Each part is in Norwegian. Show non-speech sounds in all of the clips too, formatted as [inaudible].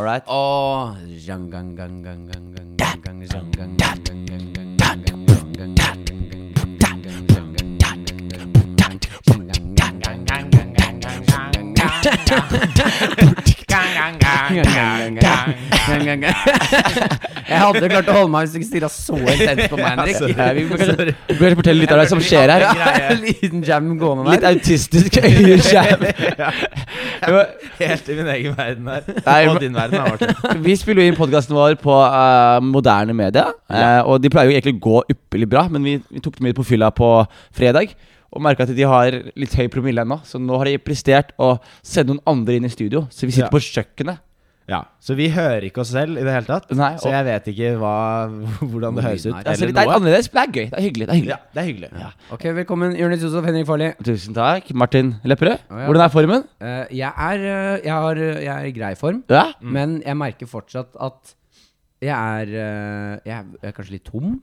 All right. Åh, ganger. [laughs] jeg hadde klart å holde meg hvis du ikke stirra så intenst på meg, Henrik. Ja, vi bør fortelle litt av det som skjer her. En [laughs] liten jam gående der. Litt autistisk øyejam. [laughs] Helt i min egen verden her. Nei, og din verden, Martin. Vi spiller jo inn podkasten vår på uh, moderne media, uh, og de pleier jo egentlig å gå ypperlig bra, men vi, vi tok dem med på fylla på fredag og merka at de har litt høy promille ennå. Så nå har de prestert å sende noen andre inn i studio. Så vi sitter ja. på kjøkkenet ja, Så vi hører ikke oss selv i det hele tatt. Nei, Så jeg vet ikke hva, [laughs] hvordan det høres ut. Nei, Altså, det er annerledes, men det er gøy. Det er hyggelig. Det er hyggelig. Ja, det er hyggelig. Ja. Ok, velkommen, Jonis Josef Henrik Farli. Tusen takk. Martin Lepperød, oh, ja. hvordan er formen? Uh, jeg, er, eh, jeg, har, jeg er i grei form, Ja? men jeg merker fortsatt at jeg er, eh, jeg er, kanskje litt tom.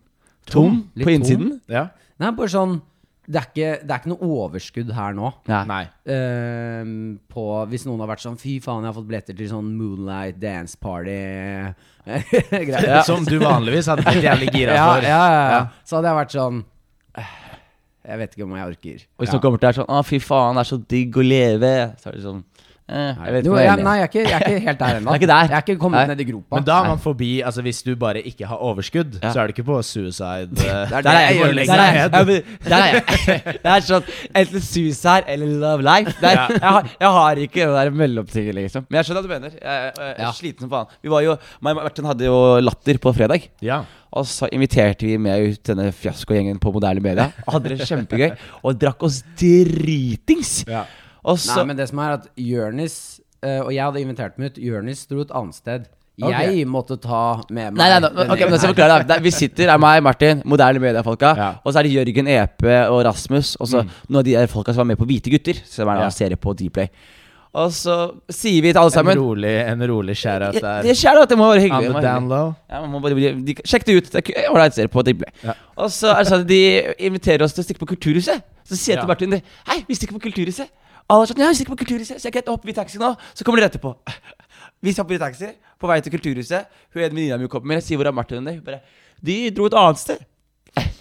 Tom Litt på tom. innsiden? Ja. Nei, bare sånn det er, ikke, det er ikke noe overskudd her nå. Nei. Uh, på, hvis noen har vært sånn Fy faen, jeg har fått billetter til sånn Moonlight Dance Party. [laughs] Ja. Som du vanligvis hadde blitt jævlig gira Ja, for. ja, ja, ja. Ja. Så hadde jeg vært sånn Jeg vet ikke om jeg orker. Og hvis noen kommer til deg sånn Å, fy faen, det er så digg å leve. Så er det sånn eh, Jeg vet ikke Jo, jeg nei, jeg er, ikke, jeg er ikke helt der ennå. [laughs] Jeg er ikke. Jeg er ikke kommet Nei. ned i gropa. Men da er man forbi Altså Hvis du bare ikke har overskudd, Ja. så er du ikke på suicide. [laughs] eh, Det er Der er jeg. Der lenger er jeg. ned. Der er jeg. [laughs] Det er sånn Enten suicide eller love life. Der, ja. jeg, har, jeg har ikke det der mellomtinget, liksom. Men jeg skjønner hva du mener. Jeg, jeg, jeg er Ja. sliten som faen. Vi var jo meg og Martin hadde jo Latter på fredag. Ja. Og så inviterte vi med ut denne fiaskogjengen på moderne media. Og hadde det kjempegøy. Og drakk oss dritings. Ja. Og så Nei, men det som er at Jørnis eh, Og jeg hadde invitert meg ut. Jørnis dro et annet sted. Jeg måtte ta med meg Nei, nei, nei, okay, ok, men så forklare det. Det- Vi sitter, er meg, Martin, moderne mediefolka. Ja. Og så er det Jørgen Epe og Rasmus. Og så noen av de der folka som var med på Hvite gutter. Som er en Ja. serie på Dplay. Og så sier vi til alle sammen En rolig, en rolig share-out Det der. det skjer det må være On hyggelig. the må down hyggelig. low. Ja, man må bare, bli- de, sjekk det ut. Det er ålreit serie på Dplay. Ja. Og så er det sånn at de inviterer oss til å stikke på Kulturhuset. Så sier jeg til. Martin Hei, vi stikker på Kulturhuset. Alle sånn Ja, vi på Kulturhuset. Så jeg kan hoppe i taxi nå. Så kommer dere etterpå. [laughs] Vi hopper i taxi på vei til Kulturhuset. Hun ene venninna mi kommer med. Jeg sier hvor er Martin? Hun bare De dro et annet sted.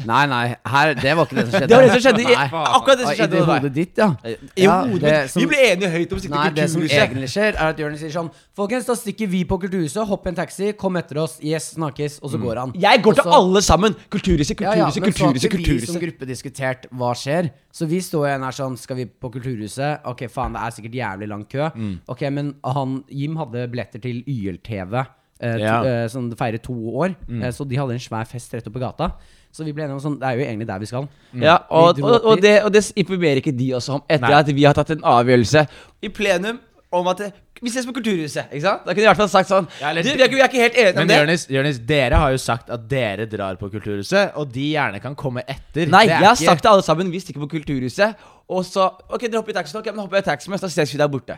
Nei, nei, her, det var ikke det som skjedde. Det var det som skjedde. i-. Akkurat det som I det hodet ditt, ja. I Ja, hodet mitt. som- Vi ble enige høyt om å kulturhuset. Nei, det som egentlig skjer, er at Jonis sier sånn Folkens, da stikker vi på Kulturhuset. Hopp i en taxi, kom etter oss. Yes, snakkes. Og så går han. Mm. Jeg går til alle sammen. Kulturhuset, Ja, ja, Kulturhuset, men så har Kulturhuset. ikke vi som Kulturhuset. gruppe diskutert hva skjer. Så vi står igjen her sånn Skal vi på Kulturhuset? Ok, faen, det er sikkert jævlig lang kø. Mm. Ok, men han Jim hadde billetter til YLTV. Eh, Ja. to, eh, som feirer to år. Mm. Eh, så de hadde en svær fest rett oppe gata. Så vi ble enige om sånn Det er jo egentlig der vi skal. Ja, og, Vi og, og, det, og det informerer ikke de også om etter Nei. at vi har tatt en avgjørelse i plenum om at det, vi ses på Kulturhuset. Ikke sant? Da kunne de i hvert fall sagt sånn Ja, eller- du, vi, er ikke, vi er ikke helt enige om det. Men Jonis, dere har jo sagt at dere drar på Kulturhuset, og de gjerne kan komme etter. Nei, Det er jeg har ikke- sagt til alle sammen vi stikker på Kulturhuset. Og så Ok, dere hopper i taxien. Ok, men hopper jeg i taxien, så ses vi der borte.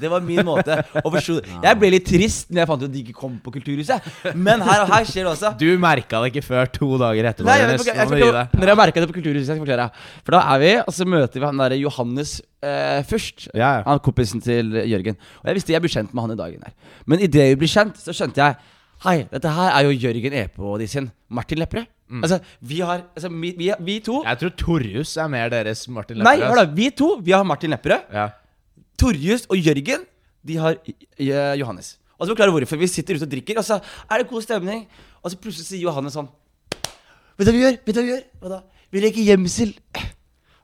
Det var min måte å forstå Jeg ble litt trist når jeg fant ut at de ikke kom på Kulturhuset. Men her og her skjer det også. Du merka det ikke før to dager etterpå. Nei, jeg, jeg, jeg, jeg, jeg, når jeg merka det på Kulturhuset, skal jeg forklare. For da er vi, og så møter vi han derre Johannes eh, først. Ja, ja. Han kompisen til Jørgen. Og jeg visste jeg ble kjent med han i dagen der. Men idet vi ble kjent, så skjønte jeg Hei, dette her er jo Jørgen Epe og de sin. Martin Lepperød. Altså, vi har altså, vi, vi, vi to Jeg tror Torjus er mer deres Martin Nei, Lepperød. hør da. Vi to vi har Martin Lepperød. Ja. Torjus og Jørgen De har eh, Johannes. Og så forklarer jeg hvorfor. Vi sitter ute og drikker, og så er det god stemning. Og så plutselig sier Johannes sånn Vet du hva vi gjør? Vet du hva vi gjør? Hva da? Vi leker gjemsel.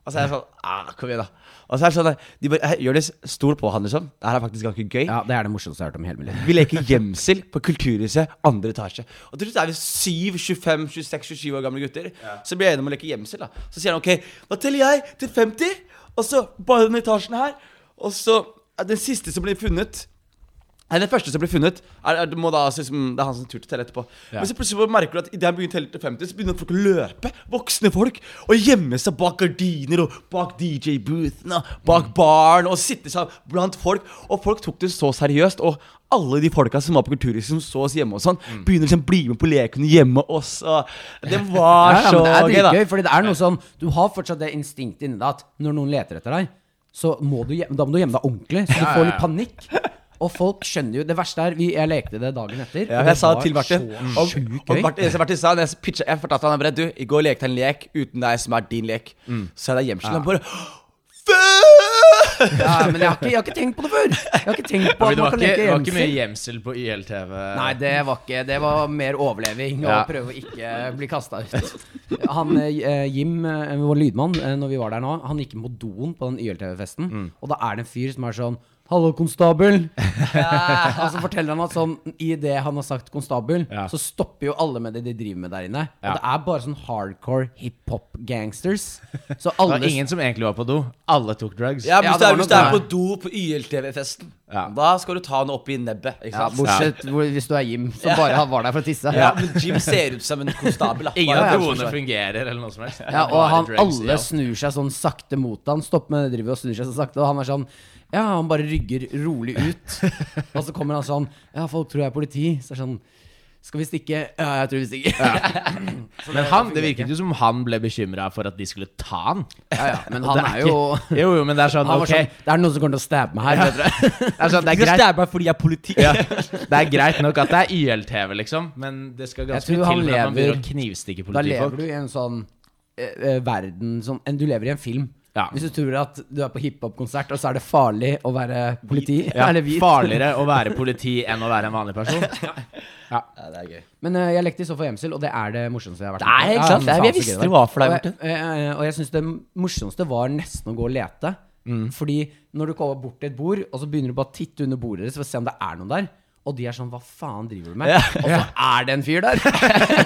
Og så er jeg sånn ah, Kom igjen, da. Og så er det sånn De bare Jonis, stol på han, liksom. Det her er faktisk ganske gøy. Ja, det er det morsomste jeg har hørt om i hele mitt liv. Vi leker gjemsel på Kulturhuset, andre etasje. Og til slutt er vi 7, 25, 26, 27 år gamle gutter. Så blir jeg enig om å leke gjemsel. da Så sier han ok, da teller jeg til 50, og så bare den etasjen her. Og så den siste som blir funnet Nei, Den første som blir funnet, er, er, da, liksom, det er han som tur til å telle etterpå. Men så plutselig merker du at idet han begynner å telle til 50, så begynner folk å løpe. Voksne folk. Og gjemme seg bak gardiner og bak DJ-boothene, bak bak baren og sitte seg blant folk. Og folk tok det så seriøst. Og alle de folka som var på Kulturhuset, som så oss hjemme og sånn, begynner liksom å bli med på lekene hjemme hos oss. Og det [laughs] var Ja, ja, så det er gøy, da. fordi det er noe sånn Du har fortsatt det instinktet inni deg at når noen leter etter deg, så må du, da må du gjemme deg ordentlig, så du får litt panikk. [laughs] Og folk skjønner jo Det verste er vi, Jeg lekte det dagen etter. Ja, og jeg det sa var til Martin så Og, og gøy. Martin, det Martin sa jeg, pitcha, jeg fortalte han bare, Du, i går lekte jeg en lek uten deg som er din lek. Så er det gjemsel. Han bare Ja, men jeg har, ikke, jeg har ikke tenkt på det før. Jeg har ikke tenkt på at man kan ikke, leke det var ikke mye gjemsel. gjemsel på YLTV. Nei, det var ikke Det var mer overleving og Ja. prøve å ikke bli kasta ut. Han eh, Jim, eh, vår lydmann, eh, når vi var der nå, han gikk inn på doen på den YLTV-festen, Mm. og da er det en fyr som er sånn Hallo, konstabel. [laughs] og så forteller han at sånn i det han har sagt konstabel, Ja. så stopper jo alle med det de driver med der inne. Ja. Og det er bare sånn hardcore hiphop-gangsters. [laughs] Så alle... Det var ingen som egentlig var på do. Alle tok drugs. Ja, Ja, hvis, det er, hvis du er på do på YLTV-festen, Ja. da skal du ta den opp i nebbet. Ja? Bortsett hvis du er Jim, som bare var der for å tisse. Ja, men Jim ser ut som en konstabel. [laughs] Ingen av doene fungerer, eller noe som helst. Ja, og han, drugs alle snur seg sånn sakte mot han Stopper med det driver og snur seg så sakte. Og han er sånn Ja, han bare rygger rolig ut. [laughs] og så kommer han sånn Ja, folk tror jeg er politi. Så er det sånn Skal vi stikke? Ja, jeg tror vi stikker. [laughs] Men han, det virket jo som han ble bekymra for at de skulle ta han. ja, ja, men han er, er jo ikke- Jo, jo, men det er sånn, ok sånn, Det er noen som kommer til å stabbe meg her. Ja. [laughs] Det er, sånn, det, De er greit, meg fordi jeg er politi. ja, det er greit nok at det er YLTV, liksom, men det skal ganske til for at man begynner lever- å knivstikke Da lever du i en sånn eh, eh, verden sånn, Du lever i en film. Ja. Hvis du tror at du er på hiphop-konsert, og så er det farlig å være politi [laughs] Ja, eller hvit farligere å være politi enn å være en vanlig person. [laughs] Ja, det er gøy. Men uh, jeg lekte i så for gjemsel, og det er det morsomste jeg har vært med på. er- jeg visste det var for deg, Og Martin. jeg, eh, og jeg syns det morsomste var nesten å gå og lete. Mm. Fordi når du kommer bort til et bord, og så begynner du bare å titte under bordet deres for å se om det er noen der, og de er sånn Hva faen driver du med? Ja. Og så er det en fyr der!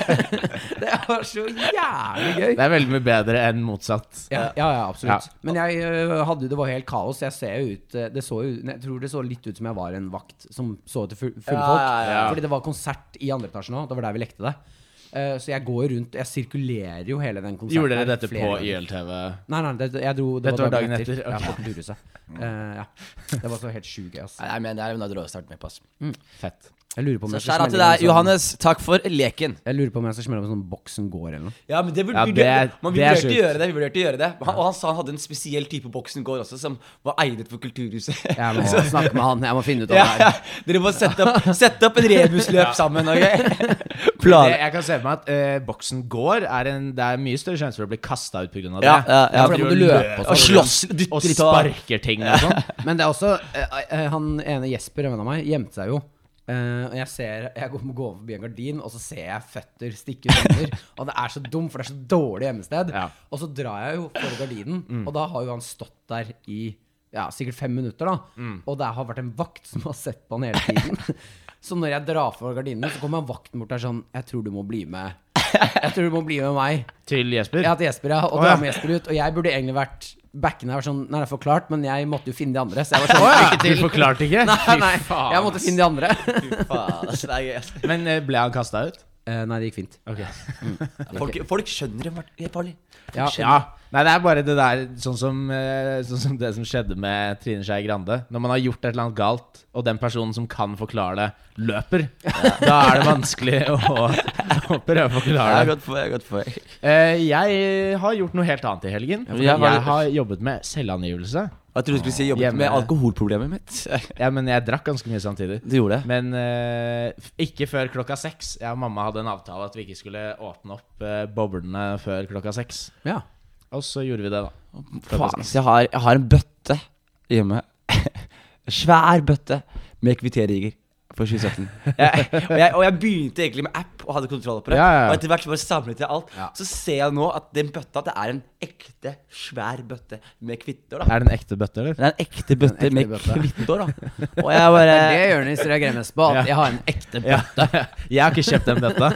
[laughs] det var så jævlig gøy. Det er veldig mye bedre enn motsatt. Ja, ja, ja absolutt. Men jeg øh, hadde Det var helt kaos. Jeg ser ut øh, Det så jo Jeg tror det så litt ut som jeg var en vakt som så etter full- fulle folk. Fordi det var konsert i andre etasje nå. Det var der vi lekte det. Eh, så jeg går rundt Jeg sirkulerer jo hele den konserten. Gjorde dere dette på ganger. YLTV? Nei, nei, det, jeg dro det Dette var dagen etter, Ja, ok. på Kulturhuset. Eh, ja. Det var så helt sjukt ass. Nei, men det er jo noe starte med på. Mm. Fett. Jeg lurer på om Så jeg skal skjæra til smelle deg, inn en sånn- Johannes. Takk for leken. Jeg lurer på om jeg skal smelle om en sånn boksen går eller noe. Ja, men det burde, Ja, det Man det er vurderte å sjukt. gjøre det. Vi vurderte å gjøre det. Han, og han sa han hadde en spesiell type boksen går også, som var egnet for Kulturhuset. [laughs] Jeg må snakke med han. Jeg må finne ut av ja, det ja. her. Dere må sette opp, sette opp en rebusløp sammen, OK? Det, [laughs] Plan. jeg kan se for meg at eh, boksen går. Er en, det er mye større sjanse for å bli kasta ut pga. det. Ja, ja, ja. for da må du løpe og Og sånn. slåss, Og litt og sparker ting og sånn. [laughs] Men det er også eh, eh, Han ene Jesper, en venn av meg, gjemte seg jo. Eh, og jeg ser Jeg går, går forbi en gardin, og så ser jeg føtter stikke ut under. [laughs] og det er så dumt, for det er så dårlig gjemmested. Ja. Og så drar jeg jo for gardinen, og da har jo han stått der i ja, sikkert fem minutter. da Og det har vært en vakt som har sett på han hele tiden. [laughs] så når jeg drar for gardinene, så kommer vakten bort der sånn Jeg tror du må bli med. Jeg tror du må bli med meg. Til Jesper. Ja, til Jesper, ja. Og dra ja. med Jesper ut. Og jeg burde egentlig vært backen her. Sånn, nei, det er forklart, men jeg måtte jo finne de andre. Så jeg var sånn oh, ja, du forklarte ikke? [laughs] Nei, Fy nei, faen, jeg måtte finne de andre. Faen, altså, det er gøy. Men eh, ble han kasta ut? Eh, nei, det gikk fint. [laughs] Folk, folk skjønner det, Martin. Ja. Ja. Nei, det er bare det der Sånn som, eh, sånn som det som skjedde med Trine Skei Grande. Når man har gjort et eller annet galt, og den personen som kan forklare det, løper, da er det vanskelig å, å prøve å forklare det. gått for, jeg har for. Eh, jeg har gjort noe helt annet i helgen. Ja, det? Jeg har jobbet med selvangivelse. Jeg trodde du skulle si jobbet Hjemme. med alkoholproblemet mitt. [laughs] Ja, men jeg drakk ganske mye samtidig. Du gjorde det? Men eh, ikke før klokka seks. Jeg og mamma hadde en avtale at vi ikke skulle åpne opp eh, boblene før klokka seks. Ja. Og så gjorde vi det, da. Faen, så jeg har, jeg har en bøtte hjemme. [laughs] Svær bøtte med kvitteringer for 2017. [laughs] Jeg, og, jeg, og jeg begynte egentlig med app og hadde kontroll på det. Ja, ja, ja. Og etter hvert så bare samlet jeg alt. Så ser jeg nå at den bøtta Det er en ekte svær bøtte med kvitter. da Er det en ekte bøtte, eller? Det er en ekte bøtte ekte med bøtte. kvitter. da Og jeg bare Det gjør Jonis reagerer mest på. At Ja. jeg har en ekte Ja. bøtte. [laughs] Jeg har ikke kjøpt den bøtta.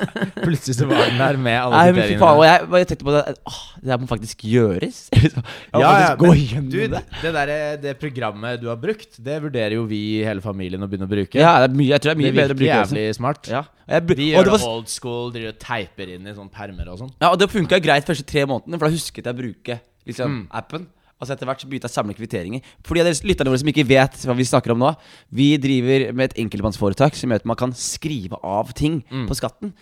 Plutselig så var den der med alle faen, og kvitteringene. jeg, tenkte på det Åh, det der må faktisk gjøres. Jeg [laughs] må Ja, ja, faktisk gå men gjennom du, det. det, der, det programmet du har brukt, det vurderer jo vi i hele familien å begynne å bruke. Ja, det er mye, jeg tror det er mye det bedre å bruke det. også. jævlig smart. Ja, jeg, Vi gjør det det var, old school, driver og teiper inn i sånne permer og sånn. ja, og det funka greit første tre månedene, for da husket jeg bruke liksom, Mm. appen. Altså Etter hvert så begynte jeg å samle kvitteringer. For de lytterne våre som ikke vet hva vi snakker om nå, vi driver med et enkeltmannsforetak som gjør at man kan skrive av ting Mm. på skatten.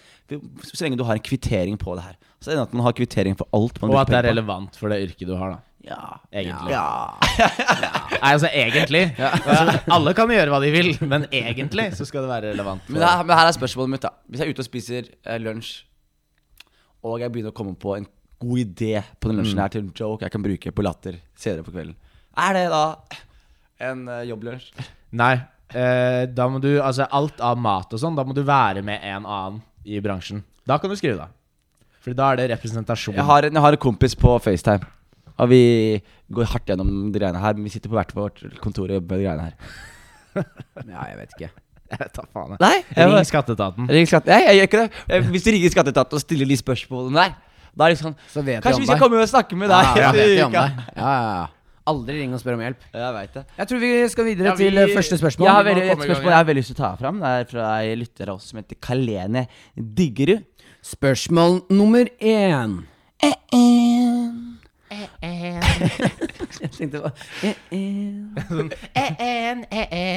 Så lenge du har en kvittering på det her. Så er det at man har kvittering for alt man Og at det er relevant for det yrket du har, da. Ja. Egentlig. Ja. Nei, altså egentlig. [laughs] Altså, alle kan gjøre hva de vil, men egentlig så skal det være relevant. Men, her, men her er spørsmålet mitt, da. Hvis jeg er ute og spiser eh, lunsj, og jeg begynner å komme på en god idé på den lunsjen her til en joke jeg kan bruke på latter senere på kvelden, er det da en uh, jobblunsj? Nei, eh, da må du Altså alt av mat og sånn, da må du være med en annen i bransjen. Da kan du skrive, da. For da er det representasjon. Jeg har, en, jeg har en kompis på FaceTime. Og vi går hardt gjennom de greiene her. Men vi sitter på hvert vårt kontor og jobber med de greiene her. [laughs] Ja, jeg vet ikke. Jeg vet da faen. jeg. Nei, Ring skatteetaten. Ring skatte, Nei, jeg gjør ikke det. Eh, Hvis du ringer skatteetaten og stiller de spørsmålene der, da er det sånn Så vet Kanskje vi vi om skal deg. komme og snakke med deg? [laughs] Ja, etter vet om uka? deg. Ja, ja, ja. Aldri ring og spør om hjelp. Jeg vet det. Jeg tror vi skal videre Ja, vi- til eh, første spørsmål. Jeg har vi må veldig, et komme i gang spørsmål jeg har veldig lyst til å ta fram. Det er fra ei lytter av oss som heter Kalene Diggerud. Spørsmål nummer én. Jeg tenkte på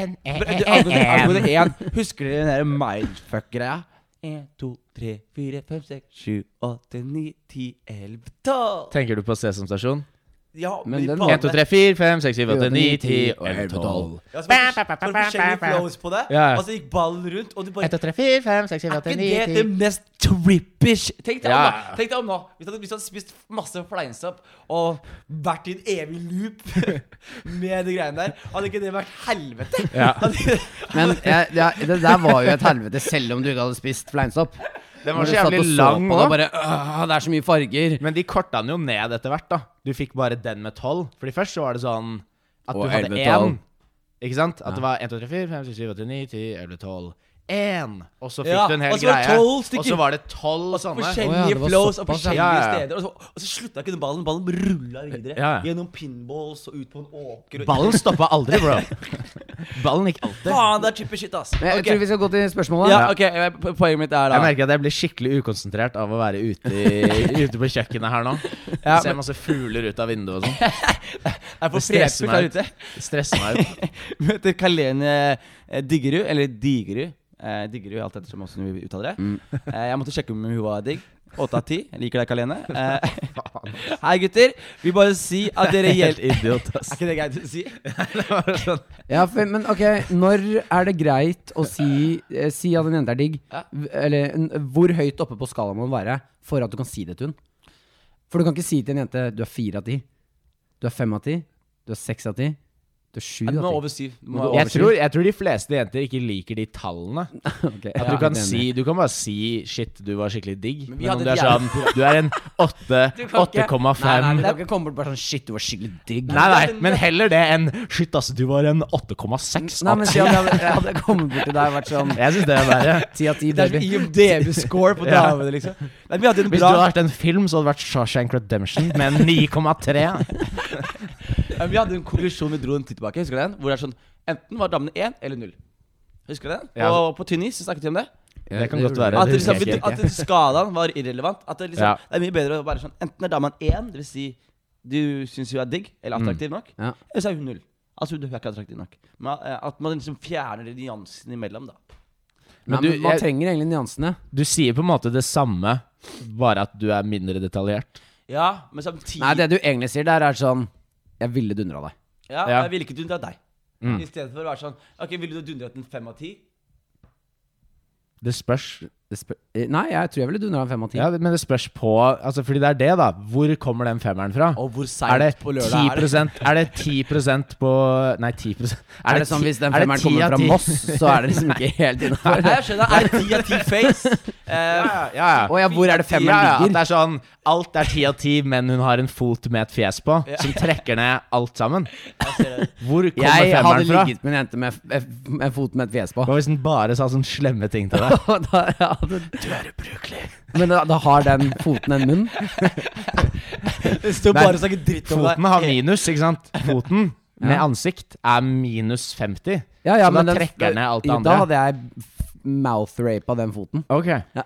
Angående én, husker dere den der mindfuck-greia? 1, 2, 3, 4, 5, 6, 7, 8, 9, 10, 11, 12 Tenker du på Sesam Stasjon? Ja, Men den- banene- 1, 2, 3, 4, 5, 6, 7, 8, 9, 10, 11, 12. Ja, så var det for- for forskjellige flows på det, Ja. og så gikk ballen rundt, og du bare 1, 2, 3, 4, 5, 6, 7, Er 8, 9, 10. Er ikke det det mest trippish Tenk deg om, Ja. deg om nå Hvis du hadde, hvis du hadde spist masse fleinsopp og vært i en evig loop [laughs] med de greiene der, hadde ikke det vært helvete? Ja. Hadde- Men jeg, ja, det der var jo et helvete, selv om du ikke hadde spist fleinsopp. Den var så jævlig lang på det, òg. bare, Det er så mye farger. Men de korta den jo ned etter hvert, da. Du fikk bare den med 12. Fordi først så var det sånn at Og du hadde 11, én. Ikke sant? At Ja. det var 1, 2, 3, 4, 5, 6, 7, 8, 9, 10, 11, 12. Én! Og så fikk Ja, du en hel og så var det greie. 12 Og så var det tolv sånne. Forskjellige Å ja, flows og forskjellige steder. Og så, og så slutta ikke den ballen. Ballen rulla videre. Gjennom pinballs og ut på en åker. Og Ballen stoppa aldri, bro. [laughs] Ballen gikk alltid. Faen, det er type shit, ass. Men jeg tror vi skal gå til spørsmålet. Ja, ok, Poenget mitt er da Jeg merker at jeg blir skikkelig ukonsentrert av å være ute, i, ute på kjøkkenet her nå. Ja, Ser men- masse fugler ut av vinduet og sånn. [laughs] Jeg får stresser meg der ut. ute. Stresser meg ut. [laughs] Møter Kalene eh, Diggerud, eller Digerud. Eh, Diggerud, alt ettersom hvordan vi uttaler det. Mm. Eh, jeg måtte sjekke om hun var digg. Åtte av ti. Jeg liker deg, Kalene. [laughs] Eh, [laughs] hei, gutter. Vil bare si at dere [laughs] Helt hjelper idiot, Er ikke det greit å si? sånn. Ja, for, men ok, når er det greit å si, eh, si at en jente er digg? Eller hvor høyt oppe på skalaen må den være for at du kan si det til hun? For du kan ikke si til en jente du er fire av ti, du er fem av ti, du er seks av ti, du er sju Ja, du må over syv. Du må over Jeg syv. tror, jeg tror de fleste jenter ikke liker de tallene. [laughs] okay, At ja, du, kan si, du kan bare si 'shit, du var skikkelig digg'. Men Men, om du er sånn Du er en 8 [laughs] Du kan ikke- 8,5 Nei, nei, Nei, du kan ikke komme bort bare sånn Shit, du var skikkelig digg. nei, men heller det enn 'shit, altså, du var en 8,6'. Nei, men si at jeg hadde, [laughs] jeg hadde kommet bort til deg og vært sånn Jeg syns det er verre. ti av ti, Det som baby. IMDb-score på damene, liksom. Nei, vi hadde en Hvis du hadde vært en film, så hadde det vært Shawshank Redemption med en 9,3. Ja, Vi hadde en konklusjon vi dro en tid tilbake. Husker du den? Hvor det er sånn Enten var damene én eller null. Husker du den? Ja. Og på tynn is snakket vi om det. Det kan godt være. At, det liksom, at skalaen var irrelevant. At det, liksom, Ja. det er mye bedre å være sånn Enten er damen én, dvs. Si, du syns hun er digg eller Mm. attraktiv nok, Ja. eller så er hun null. Altså hun er ikke attraktiv nok. Men, eh, at man liksom fjerner de nyansene imellom, da. Men Men du, man jeg- trenger egentlig nyansene. Du sier på en måte det samme, bare at du er mindre detaljert. Ja, men samtidig Nei, det du egentlig sier der, er sånn Jeg ville dundra deg. Ja, Ja. jeg ville ikke dundra deg. Mm. I stedet for å være sånn Ok, ville du dundret en fem av ti? Det spørs. Det spør eh, Nei, jeg tror jeg ville dundra en fem av ti. Ja, men det spørs på altså, Fordi det er det, da. Hvor kommer den femmeren fra? Og hvor Er seint det på lørdag 10 Er det 10% på Nei, 10% Er det sånn hvis den er femmeren kommer fra Moss, så er det liksom [laughs] ikke helt innafor? Jeg skjønner. Er det ti av ti face? [laughs] Uh, Ja, ja, ja. Å ja, hvor er det femmeren femmeren ja, ja, ligger? det er sånn Alt er ti av ti, men hun har en fot med et fjes på, som trekker ned alt sammen. [laughs] jeg ser det. Hvor kommer Jeg hadde femmeren fra? ligget med en jente med, med en fot med et fjes på. Hva hvis den bare sa sånne slemme ting til deg? Da, ja, det, Du er ubrukelig. men da, da har den foten en munn? [laughs] Det står bare og snakker dritt om deg. Foten har minus, ikke sant? Foten med ansikt er minus 50. Ja, ja, Så men da den- trekker den ned alt det andre. Da hadde jeg mouth-rapa den foten. Ok. Ja.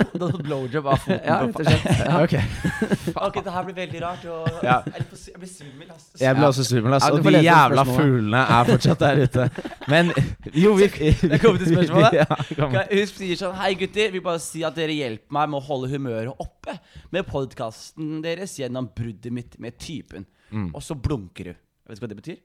[laughs] [laughs] Da blowjob av foten. Ja, rett og slett. Ja. Ok. [laughs] Ok, det her blir veldig rart. Og Ja. jeg, blir svimmel. ass. Jeg blir også svimmel, ass. Ja, Og de jævla fuglene er fortsatt der ute. Men jo, vi Det kommer til spørsmålet. Ja, Hun sier sånn Hei gutter, vil bare si at dere hjelper meg med å holde humøret oppe med podkasten deres gjennom bruddet mitt med typen. og så blunker du. Jeg vet ikke hva det betyr.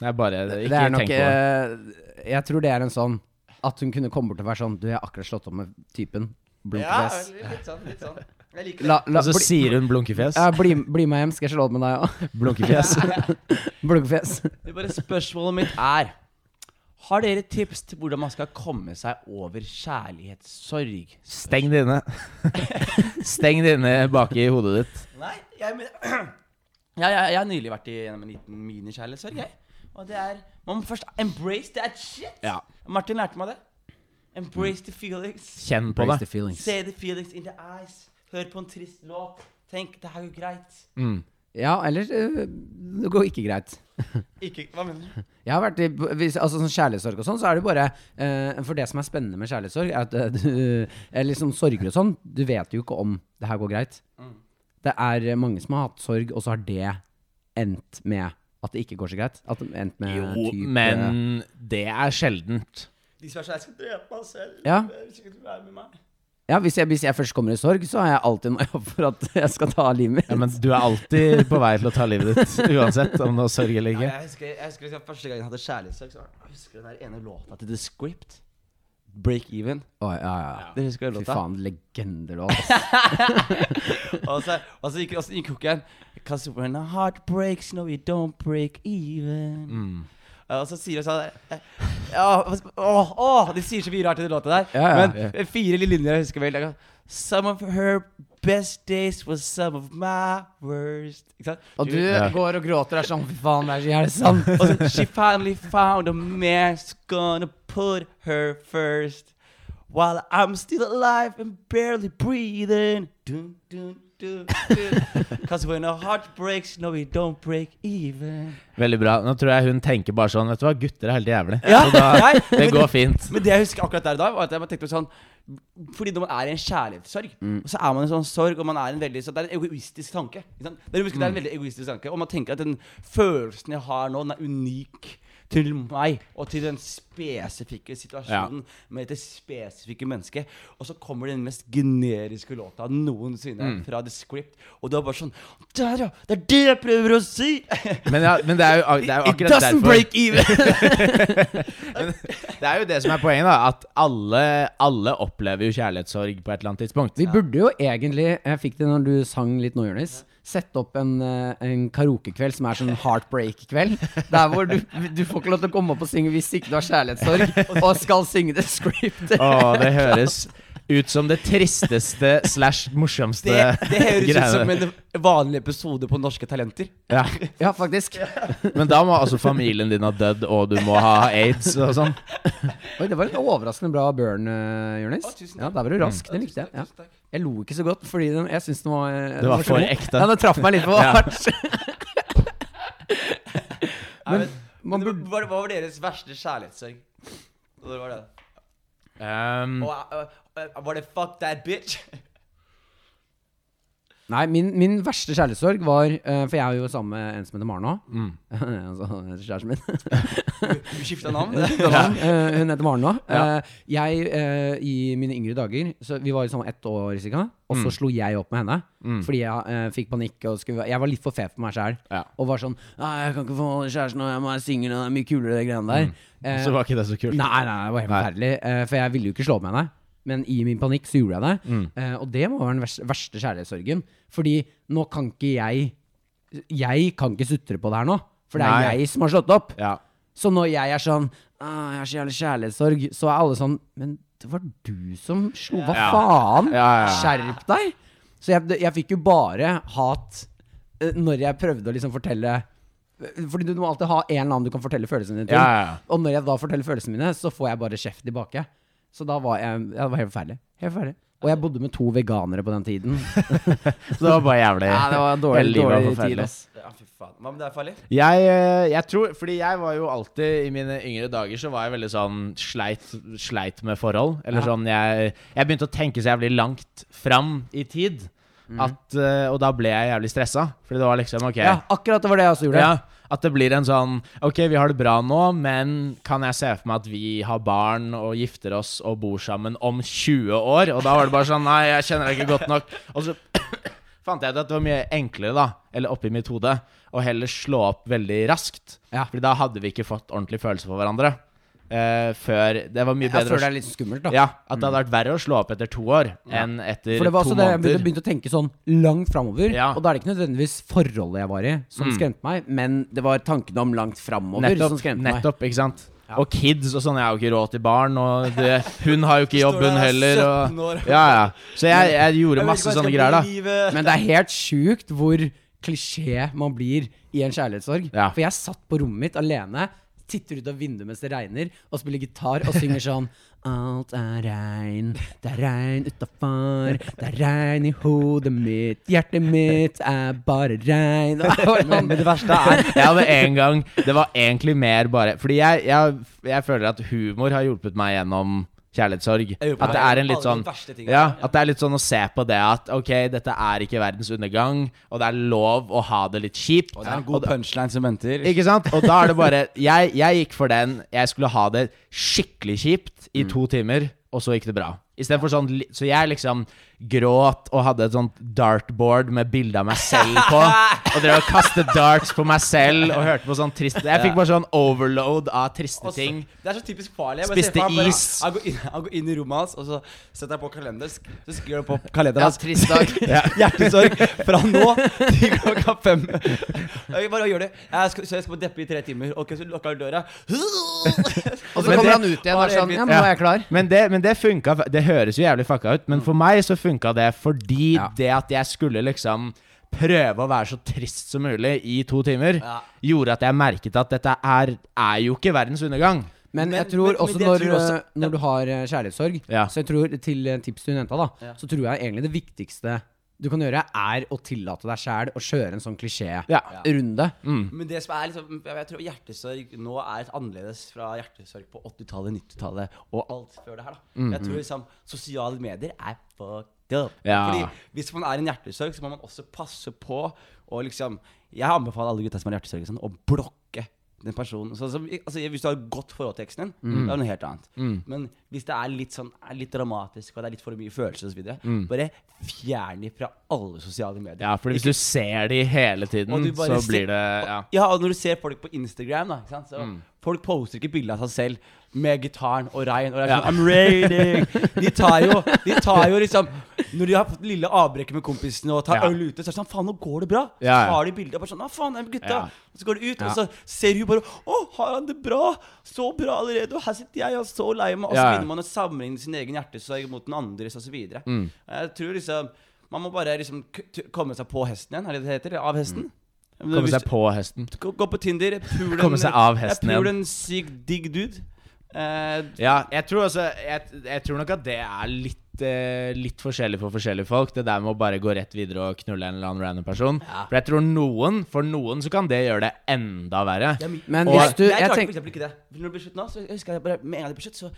Er bare Ikke Det er nok tenk på det. eh, Jeg tror det er en sånn At hun kunne komme bort og være sånn Du, jeg har akkurat slått opp med typen. Blunkefjes. Ja, litt sånn. litt sånn Jeg liker La, la, Og så bli, sier hun blunkefjes. ja, bli, bli med hjem, skal jeg slå opp med deg òg. [laughs] Blunkefjes. [laughs] Blunkefjes. Det er bare Spørsmålet mitt er Har dere tips til hvordan man skal komme seg over kjærlighetssorg? Steng det inne. [laughs] Steng det inne bak i hodet ditt. Nei, jeg mener [clears throat] jeg, jeg, jeg har nylig vært igjennom gjennom en liten minikjærlighetssorg, jeg. Og det er Man må først embrace that shit. Ja. Martin lærte meg det. Embrace the feelings. Kjenn på Embrace det. Se the feelings in the eyes. Hør på en trist låt. Tenk, det her går greit. Mm. Ja, eller eh, det går ikke greit. [laughs] Ikke Hva mener du? Jeg har vært i hvis, altså sånn kjærlighetssorg og sånn, så er det bare eh, For det som er spennende med kjærlighetssorg, er at eh, du Eller liksom sorger og sånn, du vet jo ikke om det her går greit. Mm. Det er mange som har hatt sorg, og så har det endt med at det ikke går så greit. At det endte med Jo, type men det er sjeldent. De som er sånn Jeg skal drepe meg selv. Ja. Hvis ikke du er med meg. Ja, hvis jeg, hvis jeg først kommer i sorg, så har jeg alltid noe jobb for at jeg skal ta livet mitt. Ja, men du er alltid på vei til å ta livet ditt, [laughs] uansett om du har sorg eller Ja, ikke. jeg husker, jeg husker liksom, første gang jeg hadde kjærlighetssorg, så var det- jeg husker den der ene låta til The Script. Break Even. Oh, ja, ja, ja. Dere husker den Fy faen, legendelåt. [laughs] og så, og så gikk, og så gikk hooken Cause when a heart breaks, no, you don't break even. Mm. Og så sier de sånn eh, ja, åh, åh, De sier så mye rart i den låta der. Ja, ja, men fire lille linjer jeg husker vel. jeg kan- Some of her best days was some of my worst. Ikke sant? Og du Ja. går og gråter og er sånn Fy faen, det er så jævlig sant. Og så She finally found a man who's gonna put her first. While I'm still alive and barely breathing. Dun, dun, dun, dun. [laughs] Cause when a heart breaks, no, we don't break even. Veldig bra. Nå tror jeg hun tenker bare sånn Vet du hva, gutter er helt jævlig. Ja, Så da, nei, det går fint. Men det jeg husker akkurat der da, var at jeg tenkte sånn Fordi når man er i en kjærlighetssorg, mm. så er man i en sånn sorg, og man er en veldig så Det er en egoistisk tanke. Ikke sant? Det, er, det er en veldig egoistisk tanke Og man tenker at den følelsen jeg har nå, den er unik til meg og til den spesifikke situasjonen med dette spesifikke mennesket. Og så kommer den mest generiske låta noensinne fra The Script. Og du er bare sånn Der, ja! Det er det jeg prøver å si! Men, ja, men det er jo, det er jo It akkurat doesn't derfor break even! [laughs] Det er jo det som er poenget, da. At alle, alle opplever jo kjærlighetssorg på et eller annet tidspunkt. Vi burde jo egentlig Jeg fikk det når du sang litt nå, Jonis. Sette opp en, eh, en karaokekveld som er sånn heartbreak-kveld. Der hvor du, du får ikke lov til å komme opp og synge hvis ikke du har kjærlighetssorg, [laughs] og skal synge The Script. Å, det høres ut som det tristeste slash morsomste Det, det høres ut som en vanlig episode på Norske Talenter. Ja. Ja, faktisk. Men da må altså familien din ha dødd, og du må ha aids og sånn. Oi, det var en overraskende bra burn, uh, Jonis. Ja, der var du rask. Det likte jeg. Ja. Jeg lo ikke så godt, fordi den, jeg syns den var eh, Det var var for ekte. Ja, den traff meg litt for [laughs] hardt. [laughs] Men, man men burde- hva, hva var deres verste kjærlighetssorg? Hva var det? Um, Og, uh, uh, var det 'fuck that bitch'? Nei, min, min verste kjærlighetssorg var eh, For jeg er jo sammen med en som heter Maren nå. mm. [laughs] altså kjæresten min. [laughs] Du skifta navn? [laughs] Eh, hun heter Maren nå. Ja. Eh, jeg, eh, i mine yngre dager Så Vi var jo sammen ett år cirka. Og så Mm. slo jeg opp med henne. Mm. Fordi jeg eh, fikk panikk. Og skulle, jeg var litt for fet for meg sjæl. Ja. Og var sånn Nei, jeg kan ikke få kjæresten, og jeg må være singel, og det er mye kulere, de greiene der. Eh, Så var ikke det så kult. Nei, nei, det var helt forferdelig. eh, for jeg ville jo ikke slå opp med henne. Men i min panikk så gjorde jeg det. Mm. Eh, og det må være den verste, verste kjærlighetssorgen. Fordi nå kan ikke jeg Jeg kan ikke sutre på det her nå. For det er Nei. jeg som har slått opp. Ja. Så når jeg er sånn «Ah, Jeg har så jævlig kjærlighetssorg, så er alle sånn Men det var du som slo Hva Ja. faen? Ja. Skjerp deg! Så jeg, jeg fikk jo bare hat eh, når jeg prøvde å liksom fortelle Fordi du må alltid ha en eller annen du kan fortelle følelsene dine til. Ja, ja, ja. Og når jeg da forteller følelsene mine, så får jeg bare kjeft tilbake. Så da var jeg ja, Det var helt forferdelig. Helt forferdelig. Og jeg bodde med to veganere på den tiden. [laughs] Så det var bare jævlig. Ja, det var dårlig, dårlig tid, ass. Ja, fy faen. Hva med deg, Farlig? Jeg, eh, jeg tror Fordi jeg var jo alltid I mine yngre dager så var jeg veldig sånn sleit, sleit med forhold. Eller Ja. sånn jeg, jeg begynte å tenke så jævlig langt fram i tid. At, eh, og da ble jeg jævlig stressa. Fordi det var liksom OK. Ja, akkurat det var det jeg også gjorde. Ja, at det blir en sånn Ok, vi har det bra nå, men kan jeg se for meg at vi har barn og gifter oss og bor sammen om 20 år? Og da var det bare sånn Nei, jeg kjenner deg ikke godt nok. Og så, [coughs] fant jeg ut at det var mye enklere, da, eller oppi mitt hode, å heller slå opp veldig raskt. Ja. Fordi da hadde vi ikke fått ordentlig følelse for hverandre. Eh, før Det var mye Jeg bedre føler tror det er litt skummelt, da. Ja, at det hadde vært verre å slå opp etter to år enn etter to måneder. For det var altså også det jeg begynte, begynte å tenke sånn langt framover. Ja. Og da er det ikke nødvendigvis forholdet jeg var i, som Mm. skremte meg, men det var tankene om langt framover som Nettopp, skremte meg. nettopp, ikke sant? Og kids og sånn. Jeg har jo ikke råd til barn, og det, hun har jo ikke [laughs] jobb, hun heller. Og, 17 år. ja, ja. Så jeg, jeg gjorde masse sånne greier, da. Men det er helt sjukt hvor klisjé man blir i en kjærlighetssorg. Ja. For jeg satt på rommet mitt alene, titter ut av vinduet mens det regner, og spiller gitar og synger sånn Alt er regn, det er regn utafor, det er regn i hodet mitt, hjertet mitt er bare regn. Sånn, [laughs] Men det verste er Jeg hadde en gang Det var egentlig mer bare Fordi jeg, jeg, jeg føler at humor har hjulpet meg gjennom kjærlighetssorg. At det er en litt sånn. Ja, at det er litt sånn å se på det at ok, dette er ikke verdens undergang, og det er lov å ha det litt kjipt. Og det er en god punchline som venter. Ikke sant? Og da er det bare Jeg, jeg gikk for den. Jeg skulle ha det skikkelig kjipt i to timer, og så gikk det bra. Istedenfor sånn Så jeg liksom gråt og hadde et sånt dartboard med bilde av meg selv på. [laughs] Og drev og kastet darts på meg selv og hørte på sånn trist Jeg fikk bare sånn overload av triste Også, ting. Det er så typisk farlig. Jeg Spiste bare- is. Han går, inn, han går inn i rommet hans, og så setter jeg på kalender. Så skriver han på kalenderen Ja, trist dag. [laughs] Hjertesorg fra nå til klokka fem. Jeg bare gjør det. Jeg skal, så jeg skal på deppe i tre timer. Ok, så lukker han døra. [laughs] Og så kommer det- han ut igjen og er sånn Ja, nå er jeg klar. Men det, men det funka Det høres jo jævlig fucka ut, men for meg så funka det fordi Ja. det at jeg skulle liksom prøve å være så trist som mulig i to timer, Ja. gjorde at jeg merket at dette er, er jo ikke verdens undergang. Men, Men- jeg tror men- men også når, tror også- når ja. du har eh, kjærlighetssorg Ja. Så jeg tror til eh, tips du hun jenta, da, Ja. så tror jeg egentlig det viktigste du kan gjøre, er å tillate deg sjæl å kjøre en sånn klisjé-runde. Men det som er liksom Jeg tror hjertesorg nå er annerledes fra hjertesorg på 80-tallet, 90-tallet og alt før det her. da Jeg tror liksom sosiale medier er fucked up. Ja. Fordi hvis man er en hjertesorg, så må man også passe på å liksom Jeg anbefaler alle gutta som har hjertesorg, sånn, å blokke den personen. Så, så, altså, hvis du har et godt forhold til eksen din, Mm. det er noe helt annet. Men hvis det er litt sånn er litt dramatisk, og det er litt for mye følelser osv., Mm. bare fjern de fra alle sosiale medier. Ja, for hvis du ser de hele tiden, så blir det Ja. Ja, og når du ser folk på Instagram, da? Så Mm. Folk poster ikke bilde av seg selv med gitaren og regn. Og det er sånn, I'm raining De tar jo De tar jo liksom Når de har fått lille avbrekket med kompisene og tar Ja. øl ute, så er det sånn Faen, nå går det bra. Så Ja, ja. tar de bilde og bare sånn Hva faen, er gutta? Ja. Så går de ut, Ja. og så ser hun bare Å, har han det bra? Så bra allerede. Og her sitter jeg og er så lei meg. Og så Ja, ja. begynner man å sammenligne sin egen hjertesorg mot den andres, og så videre. Mm. Jeg tror liksom Man må bare liksom k- t- komme seg på hesten igjen, er det det heter? Av hesten? Mm. Komme Hvis- seg på hesten. Gå, gå på Tinder. Pul Komme seg av hesten Jeg igjen. puler en sykt digg dude. Uh, Ja, jeg tror også jeg, jeg tror nok at det er litt uh, Litt forskjellig for forskjellige folk. Det der med å bare gå rett videre og knulle en eller annen random person. For jeg tror noen For noen så kan det gjøre det enda verre. Ja, Men Og- hvis du jeg, Jeg klarte for tenker eksempel ikke det. Når det blir slutt nå, så jeg husker jeg bare Med en gang det blir slutt, så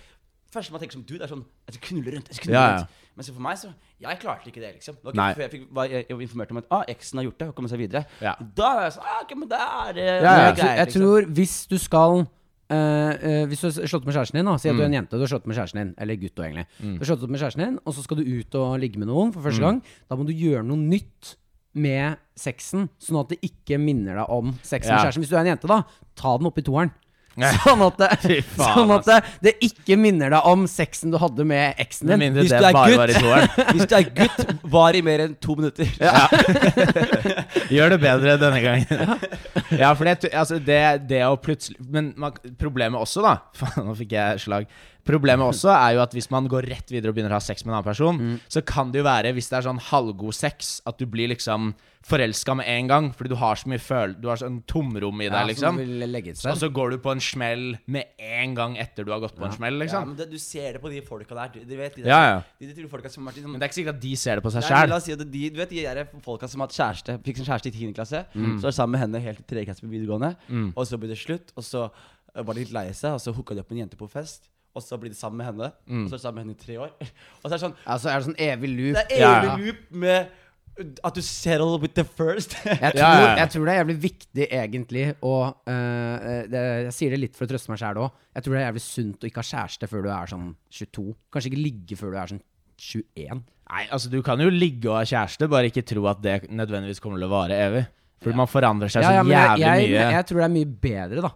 Første man tenker som dude, er sånn Jeg skal knulle rundt. Jeg skal knulle Ja, ja. Men for meg, så Jeg klarte ikke det, liksom. Det var ikke før jeg fikk, var jeg, var informert om at ah, eksen har gjort det, og kommet seg videre. Ja. Da var jeg sånn ah, okay, men det er eh, Ja, ja. det er tror, jeg liksom. tror hvis du skal Uh, uh, Hvis du har slått med kjæresten din, da si at du er Mm. en jente, du har slått med kjæresten din, eller gutt egentlig. egentlig. Du har slått opp med kjæresten din, og så skal du ut og ligge med noen for første Mm. gang. Da må du gjøre noe nytt med sexen, sånn at det ikke minner deg om sex med kjæresten. Hvis du er en jente, da, ta den opp i toeren. [laughs] Sånn at, det, faen, [laughs] sånn at det, det ikke minner deg om sexen du hadde med eksen din. mindre Hvis det du er gutt- var i. [laughs] Hvis du er gutt, var i mer enn to minutter. Gjør det bedre denne gangen. ja, for det, altså det, det å plutselig Men man, problemet også, da Faen, nå fikk jeg slag. Problemet også er jo at hvis man går rett videre og begynner å ha sex med en annen person, Mm. så kan det jo være, hvis det er sånn halvgod sex, at du blir liksom forelska med en gang. Fordi du har så mye føl... Du har sånn tomrom i deg, Ja, liksom. Og så går du på en smell med en gang etter du har gått på en smell, Ja, liksom. men det, du ser det på de folka der. Du, du vet, de, der, Ja, ja. De, de, de folka som har vært liksom, Men det er ikke sikkert at de ser det på seg sjæl. si du vet de der folka som har hatt kjæreste Fikk sin kjæreste i 10. klasse Mm. Så var sammen med henne helt til 3. klasse på videregående Og så ble det slutt Og så eh, var de litt lei seg Og så hooka de opp med en jente på fest Og så blir det sammen med henne Mm. Og så er det sammen med henne i tre år [laughs] Og så er det sånn Altså er det sånn evig loop. Det er evig ja. loop med At du settle with the first [laughs] Jeg tror, Ja, ja, ja. jeg tror det er jævlig viktig egentlig å øh, det, Jeg sier det litt for å trøste meg sjæl òg. Jeg tror det er jævlig sunt å ikke ha kjæreste før du er sånn 22. Kanskje ikke ligge før du er sånn 21. Nei, altså Du kan jo ligge og ha kjæreste, bare ikke tro at det nødvendigvis kommer til å vare evig. For man forandrer seg så Ja, ja, jeg, jævlig jeg, mye. jeg tror det er mye bedre, da.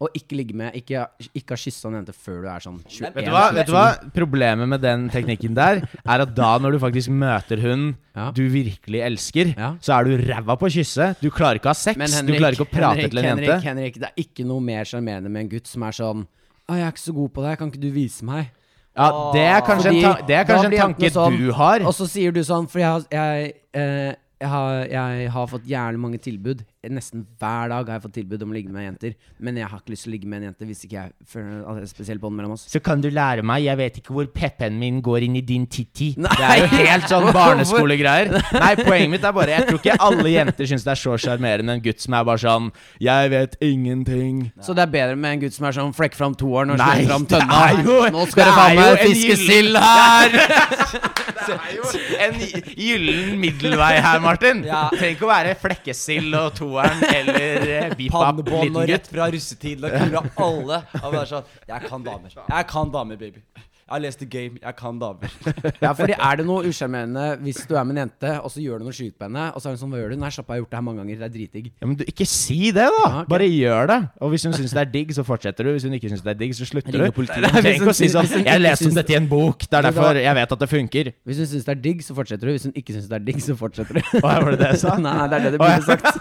Å ikke ligge med Ikke, ikke ha kyssa en jente før du er sånn 21. Vet du, hva, vet du hva? Problemet med den teknikken der, er at da når du faktisk møter hun Ja. du virkelig elsker, Ja. så er du ræva på å kysse. Du klarer ikke å ha sex. Henrik, du klarer ikke å prate Henrik, til en Henrik, jente. Henrik, det er ikke noe mer sjarmerende med en gutt som er sånn Å, jeg er ikke så god på det, kan ikke du vise meg? Ja, Det er kanskje, Fordi en, ta det er kanskje en tanke sånn, du har. Og så sier du sånn, for jeg, jeg, eh, jeg, har, jeg har fått jævlig mange tilbud. Nesten hver dag har jeg fått tilbud om å ligge med jenter. Men jeg har ikke lyst til å ligge med en jente hvis ikke jeg føler at det er et spesielt bånd mellom oss. Så kan du lære meg, jeg vet ikke hvor peppen min går inn i din titti. Nei. Det er jo helt sånn [laughs] barneskolegreier. Nei, poenget mitt er bare Jeg tror ikke alle jenter syns det er så sjarmerende en gutt som er bare sånn Jeg vet ingenting. Så det er bedre med en gutt som er sånn flekk fram toeren og slår fram tønna. jo- Nå skal det faen meg jo en fiske gyllen- sild her! [laughs] Det er jo en gyllen middelvei her, Martin. Ja. Trenger ikke å være flekkesild og toeren eller eh, [laughs] bipap Pannebånd liten og gutt. rett fra russetiden og kura alle. Og bare sånn Jeg kan damer. Jeg kan damer, baby. Jeg har lest The Game. Jeg kan damer. [laughs] Ja, fordi er det noe usjarmerende hvis du er med en jente, og så gjør du noe sjukt på henne, og så er hun sånn Hva gjør du? Nei, slapp av, jeg har gjort det her mange ganger. Det er dritdigg. Ja, men du, Ikke si det, da! Ja, okay. Bare gjør det. Og hvis hun syns det er digg, så fortsetter du. Hvis hun ikke syns det er digg, så slutter du. ikke å si sånn Jeg leste om dette i en bok. Det er derfor jeg vet at det funker. Hvis hun syns det er digg, så fortsetter du. Hvis hun ikke syns det er digg, så fortsetter du. Hva var det det jeg sa? [laughs] Nei, nei, det er det du Å, burde sagt. [laughs]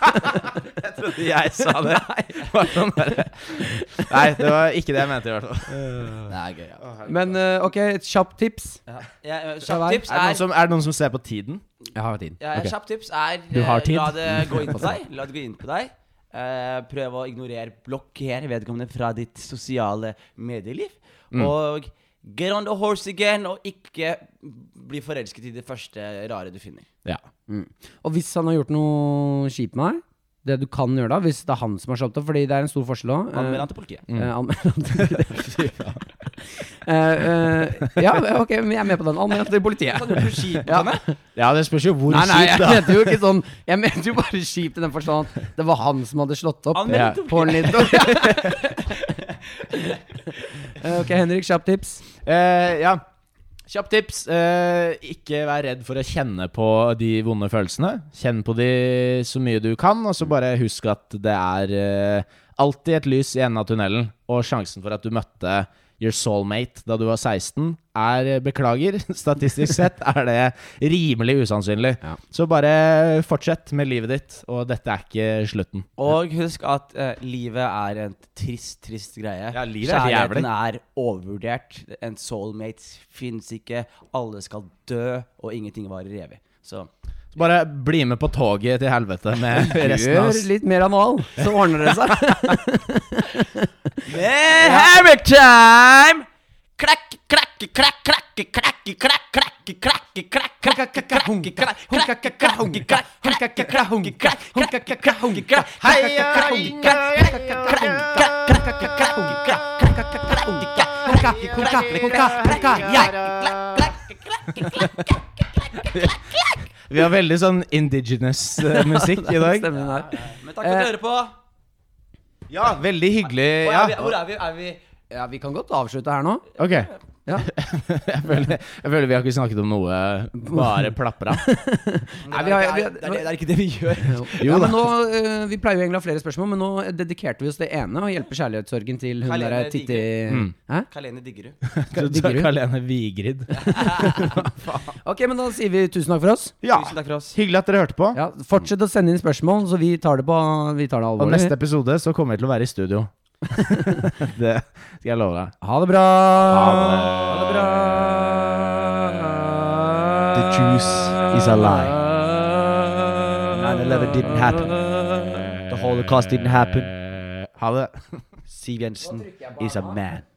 Jeg trodde jeg sa det. Sånn. Nei, det var ikke det jeg mente, i hvert fall. Det er gøy, ja. Men eh, ok, et kjapt tips. ja. ja Kjapt tips Er det, er som, er det noen som ser på tiden? Jeg har tid. ja, okay. Kjapt tips er Du har eh, tid. La det gå inn på [laughs] deg. La det gå inn på deg. Uh, prøv å ignorere, blokkere vedkommende fra ditt sosiale medieliv. Mm. Og get on the horse again, og ikke bli forelsket i det første rare du finner. Ja. Mm. Og hvis han har gjort noe kjipt med deg, det du kan gjøre da, hvis det er han som har slått opp, fordi det er en stor forskjell òg Anmeld han til [laughs] politiet. Mm. Eh, Eh, eh, Ja, ok, men jeg er med på den. Han til politiet. Ja. ja, det spørs jo hvor Nei, nei, jeg kjipt, da. mente jo ikke sånn Jeg mente jo bare kjipt i den forstand at det var han som hadde slått opp. Litt Eh, Ok, Henrik, kjapt tips. Uh, ja. Kjapt tips. Eh, ikke vær redd for å kjenne på de vonde følelsene. Kjenn på de så mye du kan, og så bare husk at det er eh, alltid et lys i enden av tunnelen. Og sjansen for at du møtte your soulmate da du var 16, er eh, Beklager, [laughs] statistisk sett er det rimelig usannsynlig. Ja. Så bare fortsett med livet ditt, og dette er ikke slutten. Og husk at eh, livet er en trist, trist greie. Ja, livet er. Kjærligheten er overvurdert. En soulmate fins ikke. Alle skal dø, og ingenting varer evig. Så Så bare bli med på toget til helvete med resten av Gjør litt mer anal, så ordner det seg. Med hammer time! Klakk, klakk, klakk, klakk, klakk, klakk, klakk, klakk, klakk, klakk, klakk, klakk, klakk, klakk, Vi har veldig sånn indigenous eh, [laughs] musikk i dag. Stemmer den her. Men takk for at du hører på. Ja, veldig hyggelig. Hvor Ja, er vi? Hvor er vi? Er vi Ja, vi kan godt avslutte her nå. ok. Ja. [laughs] Jeg føler, jeg føler vi har ikke snakket om noe bare plapra. [laughs] Det, er, det er ikke det vi gjør. [laughs] ja, men nå, eh, Vi pleier jo egentlig å ha flere spørsmål, men nå dedikerte vi oss det ene. Å hjelpe kjærlighetssorgen til hun Karlene der Titti Mm. Kalene Diggerud. du. Digger du? Vigrid. Ok, men da sier vi tusen takk for oss. Ja, Tusen takk for oss. hyggelig at dere hørte på. Ja, Fortsett å sende inn spørsmål, så vi tar det på Vi tar det Og alvorlig. neste episode så kommer vi til å være i studio. Det skal jeg love deg. Ha det bra! Ha det bra! The juice is a lie. 9/11 didn't happen. The Holocaust didn't happen. Ha det. Siv Jensen is a man.